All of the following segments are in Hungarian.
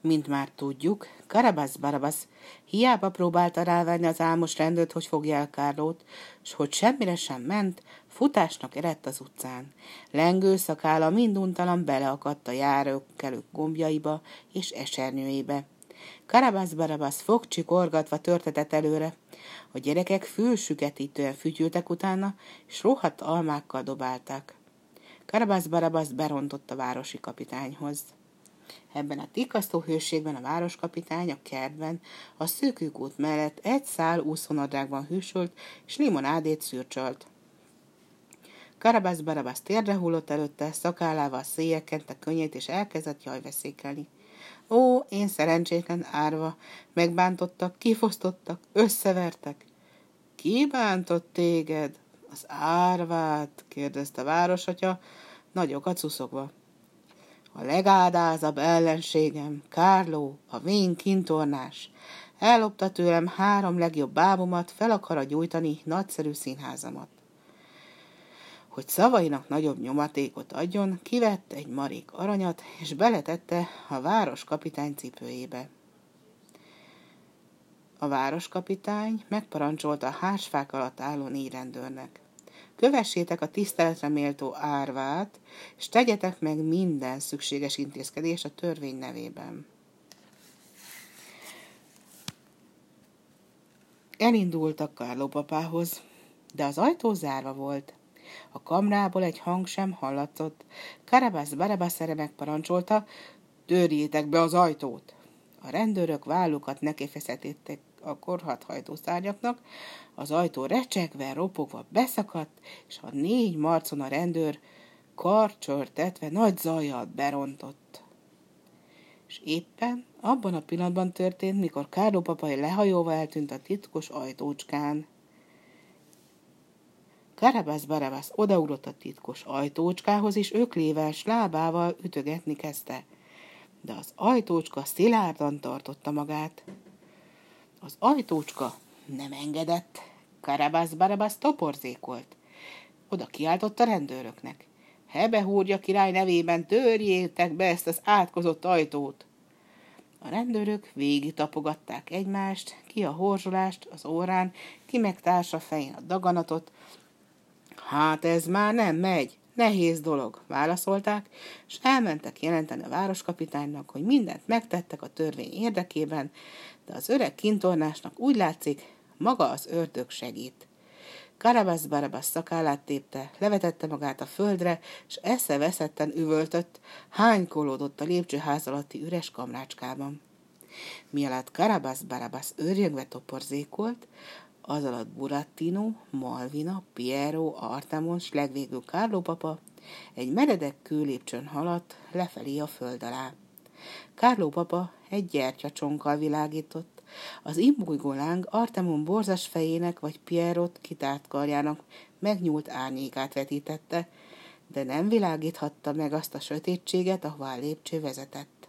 Mint már tudjuk, Karabasz Barabasz hiába próbálta rávenni az álmos rendőrt, hogy fogja el Kárlót, s hogy semmire sem ment, futásnak eredt az utcán. Lengő szakála minduntalan beleakadt a járókelők gombjaiba és esernyőjébe. Karabasz Barabasz fogcsikorgatva törtetett előre. A gyerekek fülsüketítően fütyültek utána, és rohadt almákkal dobálták. Karabasz Barabasz berontott a városi kapitányhoz. Ebben a tikasztó hőségben a városkapitány a kertben, a szűkűkút mellett egy szál úszonadrágban hűsölt, és limonádét szürcsölt. Karabasz Barabasz térdre hullott előtte, szakállával széjjel kente könnyét, és elkezdett jajveszékelni. Ó, én szerencsétlen árva, megbántottak, kifosztottak, összevertek. Ki bántott téged? Az árvát, kérdezte a városatya, nagyokat szuszogva. A legádázabb ellenségem, Kárló, a vén kintornás. Ellopta tőlem három legjobb bábomat, fel akarja gyújtani nagyszerű színházamat. Hogy szavainak nagyobb nyomatékot adjon, kivett egy marék aranyat, és beletette a városkapitány cipőjébe. A városkapitány megparancsolta a házfák alatt álló négy rendőrnek. Kövessétek a tiszteletre méltó árvát, és tegyetek meg minden szükséges intézkedést a törvény nevében. Elindultak Kárló papához, de az ajtó zárva volt. A kamrából egy hang sem hallatszott. Karabasz Barabasz erre megparancsolta, törjétek be az ajtót. A rendőrök vállukat nekifeszetették a korhat hajtószárnyaknak, az ajtó recsegve, ropogva beszakadt, és a négy marcon a rendőr karcsörtetve nagy zajjal berontott. És éppen abban a pillanatban történt, mikor Kárló papai lehajóval eltűnt a titkos ajtócskán. Karabasz Barabasz odaugrott a titkos ajtócskához, és öklével, lábával ütögetni kezdte. De az ajtócska szilárdan tartotta magát. Az ajtócska nem engedett. Karabasz Barabasz toporzékolt. Oda kiáltott a rendőröknek. Hebehúrja király nevében törjétek be ezt az átkozott ajtót. A rendőrök végig tapogatták egymást, ki a horzsolást az órán, ki meg társa fején a daganatot. Hát ez már nem megy, nehéz dolog, válaszolták, és elmentek jelenteni a városkapitánynak, hogy mindent megtettek a törvény érdekében, de az öreg kintornásnak úgy látszik, maga az ördög segít. Karabasz Barabasz szakállát tépte, levetette magát a földre, és eszeveszetten üvöltött, hánykolódott a lépcsőház alatti üres kamrácskában. Mielőtt Karabasz Barabasz őrjöngve toporzékolt, az alatt Burattino, Malvina, Piero, Artemon, s legvégül Kárló papa egy meredek kőlépcsőn haladt lefelé a föld alá. Kárló papa egy gyertyacsonkkal világított, az imbújgó láng Artemon borzas fejének vagy Pierrot kitárt karjának megnyúlt árnyékát vetítette, de nem világíthatta meg azt a sötétséget, ahová a lépcső vezetett.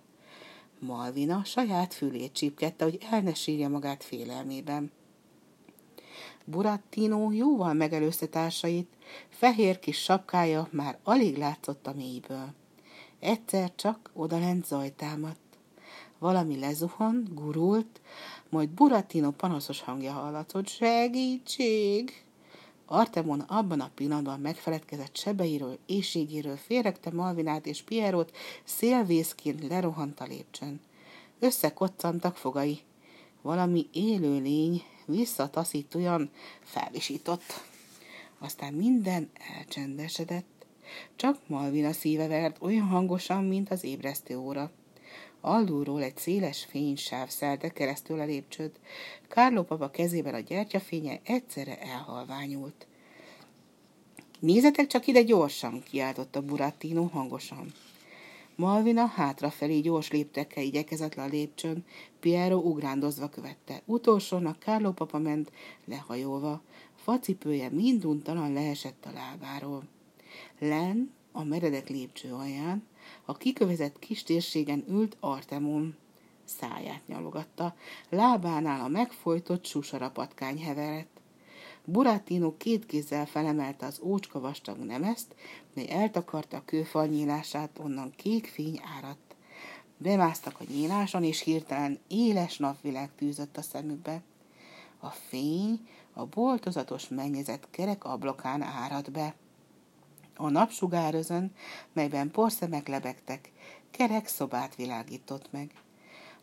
Malvina saját fülét csípkedte, hogy el ne sírja magát félelmében. Burattino jóval megelőzte társait, fehér kis sapkája már alig látszott a mélyből. Egyszer csak odalent zajtámadt. Valami lezuhant, gurult, majd Burattino panaszos hangja hallatott. Segítség! Artemon abban a pillanatban megfeledkezett sebeiről, éjségéről, félrekte Malvinát és Pierót, szélvészként lerohant a lépcsőn. Összekoccantak fogai. Valami élő lény visszataszítóan felvisított. Aztán minden elcsendesedett. Csak Malvina szíve vert olyan hangosan, mint az ébresztő óra. Alulról egy széles fénysáv szelte keresztül a lépcsőt. Kárló papa kezében a gyertyafénye egyszerre elhalványult. Nézzetek csak ide gyorsan, kiáltotta Burattino hangosan. Malvina hátrafelé gyors léptekkel igyekezett le a lépcsőn, Piero ugrándozva követte. Utolsónak Kárló papa ment, lehajolva. Facipője minduntalan leesett a lábáról. Len, a meredek lépcső alján, a kikövezett kis térségen ült Artemon. Száját nyalogatta, lábánál a megfojtott susarapatkány heverett. Burattino két kézzel felemelte az ócska vastag nemezt, mely eltakarta a kőfal nyílását, onnan kék fény áradt. Bemásztak a nyíláson, és hirtelen éles napvilág tűzött a szemükbe. A fény a boltozatos mennyezet kerek ablakán árad be. A napsugárözön, melyben porszemek lebegtek, kerek szobát világított meg.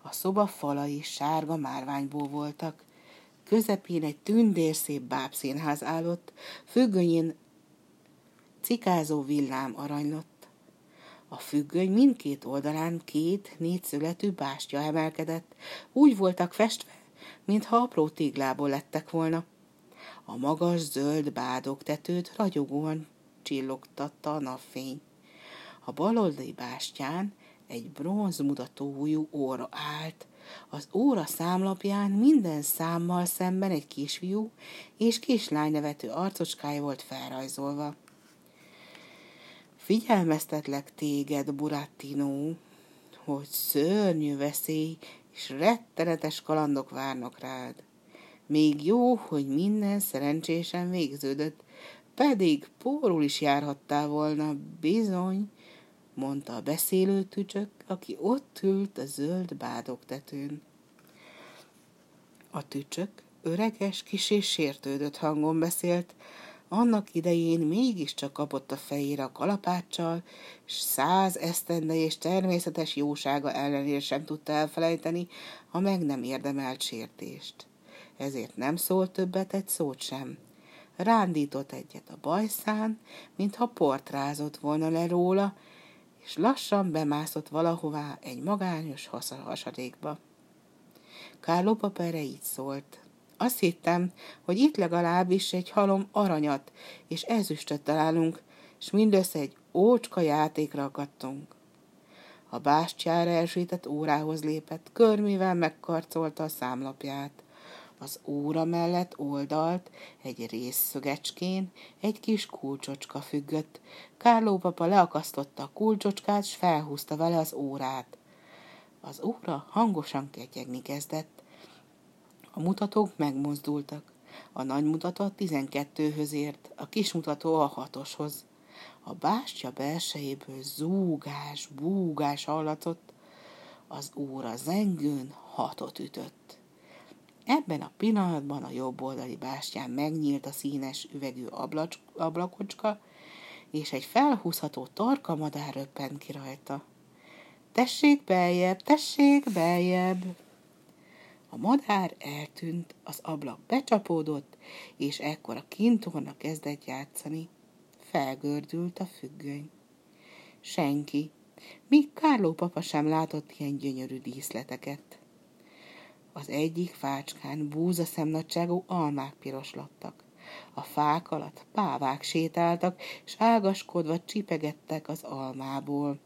A szoba falai sárga márványból voltak. Közepén egy tündérszép bábszínház állott, függönyén cikázó villám aranylott. A függöny mindkét oldalán két négyszöletű bástya emelkedett, úgy voltak festve, mintha apró téglából lettek volna. A magas zöld bádok tetőt ragyogóan csillogtatta a napfény. A baloldali bástyán egy bronzmutatójú óra állt, az óra számlapján minden számmal szemben egy kisfiú és kislány nevető arcocskája volt felrajzolva. Figyelmeztetlek téged, Burattino, hogy szörnyű veszély és rettenetes kalandok várnak rád. Még jó, hogy minden szerencsésen végződött, pedig pórul is járhattál volna, bizony, mondta a beszélő tücsök, aki ott ült a zöld bádok tetőn. A tücsök öreges, kis és sértődött hangon beszélt, annak idején mégiscsak kapott a fejére a kalapáccsal, és száz esztende és természetes jósága ellenére sem tudta elfelejteni a meg nem érdemelt sértést. Ezért nem szólt többet egy szót sem. Rándított egyet a bajszán, mintha portrázott volna le róla, és lassan bemászott valahová egy magányos hasadékba. Kárló papere így szólt. Azt hittem, hogy itt legalábbis egy halom aranyat és ezüstöt találunk, és mindössze egy ócska játékra akadtunk. A bástyára elsített órához lépett, körmivel megkarcolta a számlapját. Az óra mellett oldalt egy részszögecskén egy kis kulcsocska függött. Kárló papa leakasztotta a kulcsocskát, s felhúzta vele az órát. Az óra hangosan ketyegni kezdett. A mutatók megmozdultak. A nagy mutató a tizenkettőhöz ért, a kis mutató a hatoshoz. A bástya belsejéből zúgás, búgás hallatszott, az óra zengőn hatot ütött. Ebben a pillanatban a jobb oldali bástyán megnyílt a színes üvegű ablacs, ablakocska, és egy felhúzható torka madár röppent ki rajta. Tessék beljebb, tessék beljebb! A madár eltűnt, az ablak becsapódott, és ekkor a kintorna kezdett játszani. Felgördült a függöny. Senki, míg Kárló papa sem látott ilyen gyönyörű díszleteket. Az egyik fácskán búzaszemnagyságú almák piroslattak. A fák alatt pávák sétáltak, és ágaskodva csipegettek az almából.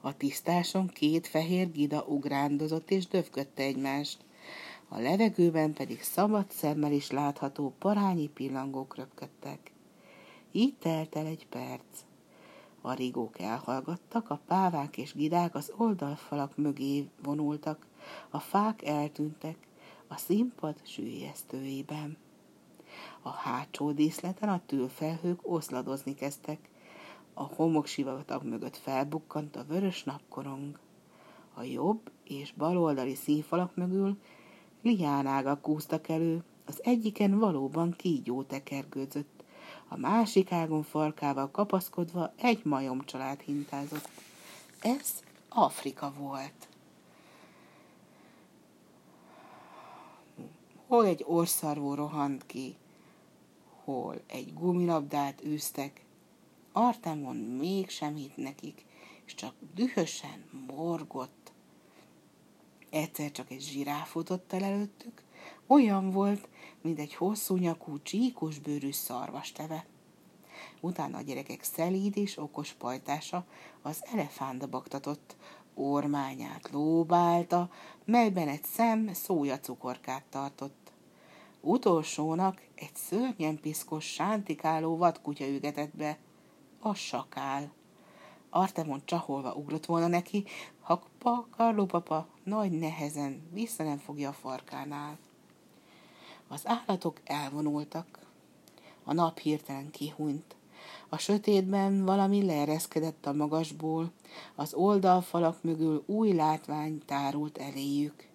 A tisztáson két fehér gida ugrándozott és döfködte egymást. A levegőben pedig szabad szemmel is látható parányi pillangók röpködtek. Így telt el egy perc. A rigók elhallgattak, a pávák és gidák az oldalfalak mögé vonultak, a fák eltűntek a színpad sűjesztőiben. A hátsó díszleten a tűlfelhők oszladozni kezdtek, a homoksivatag mögött felbukkant a vörös napkorong. A jobb és baloldali színfalak mögül liánágak kúztak elő, az egyiken valóban kígyó tekergőzött, a másik ágon farkával kapaszkodva egy majomcsalád hintázott. Ez Afrika volt. Hol egy orszarvó rohant ki, hol egy gumilabdát űztek, Artemon mégsem hitt nekik, és csak dühösen morgott. Egyszer csak egy zsiráf futott el előttük, olyan volt, mint egy hosszú nyakú, csíkos bőrű szarvasteve. Utána a gyerekek szelíd és okos pajtása az elefánta baktatott, ormányát lóbálta, melyben egy szem szójacukorkát tartott. Utolsónak egy szörnyen piszkos, sántikáló vadkutya ügetett be, a sakál. Artemon csaholva ugrott volna neki, ha pa, nagy nehezen vissza nem fogja a farkánál. Az állatok elvonultak. A nap hirtelen kihúnyt. A sötétben valami leereszkedett a magasból, az oldalfalak mögül új látvány tárult eléjük.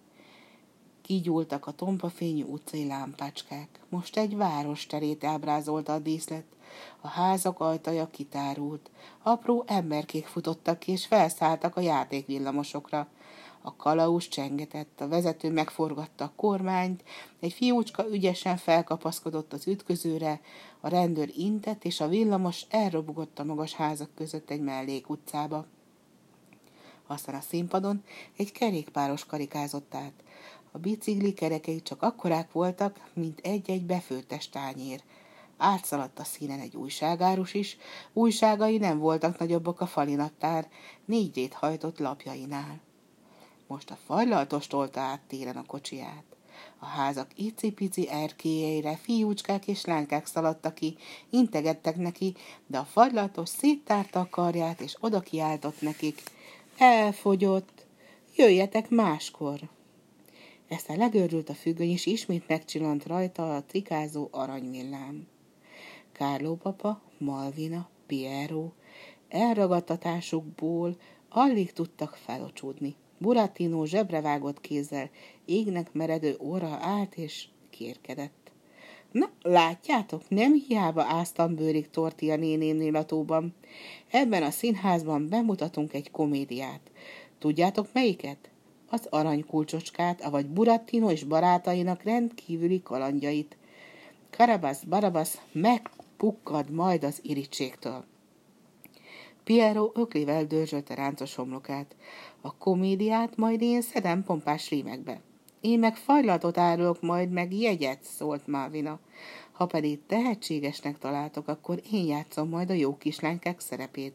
Kigyúltak a tompafényű utcai lámpácskák. Most egy város terét ábrázolta a díszlet. A házak ajtaja kitárult. Apró emberkék futottak és felszálltak a játékvillamosokra. A kalauz csengetett, a vezető megforgatta a kormányt, egy fiúcska ügyesen felkapaszkodott az ütközőre, a rendőr intett, és a villamos elrobogott a magas házak között egy mellékutcába. Aztán a színpadon egy kerékpáros karikázott át. A bicikli kerekei csak akkorák voltak, mint egy-egy befőttes tányér. Átszaladt a színen egy újságárus is, újságai nem voltak nagyobbak a falinattár, négy hajtott lapjainál. Most a fajlaltos tolta át téren a kocsiját. A házak icipici erkélyeire fiúcskák és lánykák szaladtak ki, integettek neki, de a fagylatos széttárta a karját, és oda kiáltott nekik. Elfogyott, jöjjetek máskor! Ezt legörült a függöny, és ismét megcsillant rajta a trikázó aranyvillám. Kárló papa, Malvina, Piero elragadtatásukból alig tudtak felocsúdni. Buratino zsebrevágott kézzel, égnek meredő óra állt és kérkedett. Na, látjátok, nem hiába áztam bőrig Tortia nénémnél a tóban. Ebben a színházban bemutatunk egy komédiát. Tudjátok melyiket? Az aranykulcsocskát, avagy Buratino és barátainak rendkívüli kalandjait. Karabasz Barabas megpukkad majd az irítségtől. Piero öklével dörzsölte ráncos homlokát. A komédiát majd én szedem pompás rímekbe. Én meg fajlatot árulok majd meg jegyet, szólt Malvina. Ha pedig tehetségesnek találtok, akkor én játszom majd a jó kislánykák szerepét.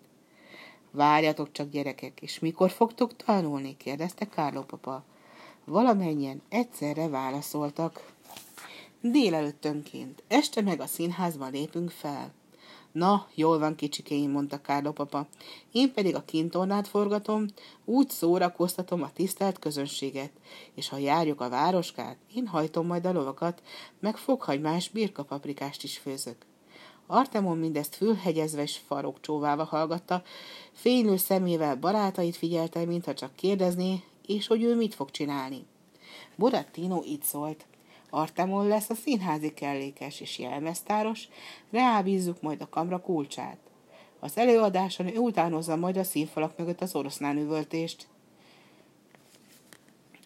Várjatok csak, gyerekek, és mikor fogtok tanulni? kérdezte Kárló papa. Valamennyien egyszerre válaszoltak. Délelőttönként, este meg a színházban lépünk fel. Na, jól van, kicsikéim, mondta Kárló papa. Én pedig a kintornát forgatom, úgy szórakoztatom a tisztelt közönséget, és ha járjuk a városkát, én hajtom majd a lovakat, meg fokhagymás birkapaprikást is főzök. Artemon mindezt fülhegyezve és farokcsóválva hallgatta, fénylő szemével barátait figyelte, mintha csak kérdezné, és hogy ő mit fog csinálni. Burattino így szólt. Artemon lesz a színházi kellékes és jelmeztáros, rábízzuk majd a kamra kulcsát. Az előadáson ő utánozza majd a színfalak mögött az oroszlán üvöltést.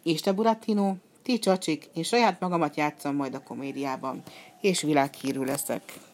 És te, Burattino, ti csacsik, én saját magamat játszom majd a komédiában, és világhírű leszek.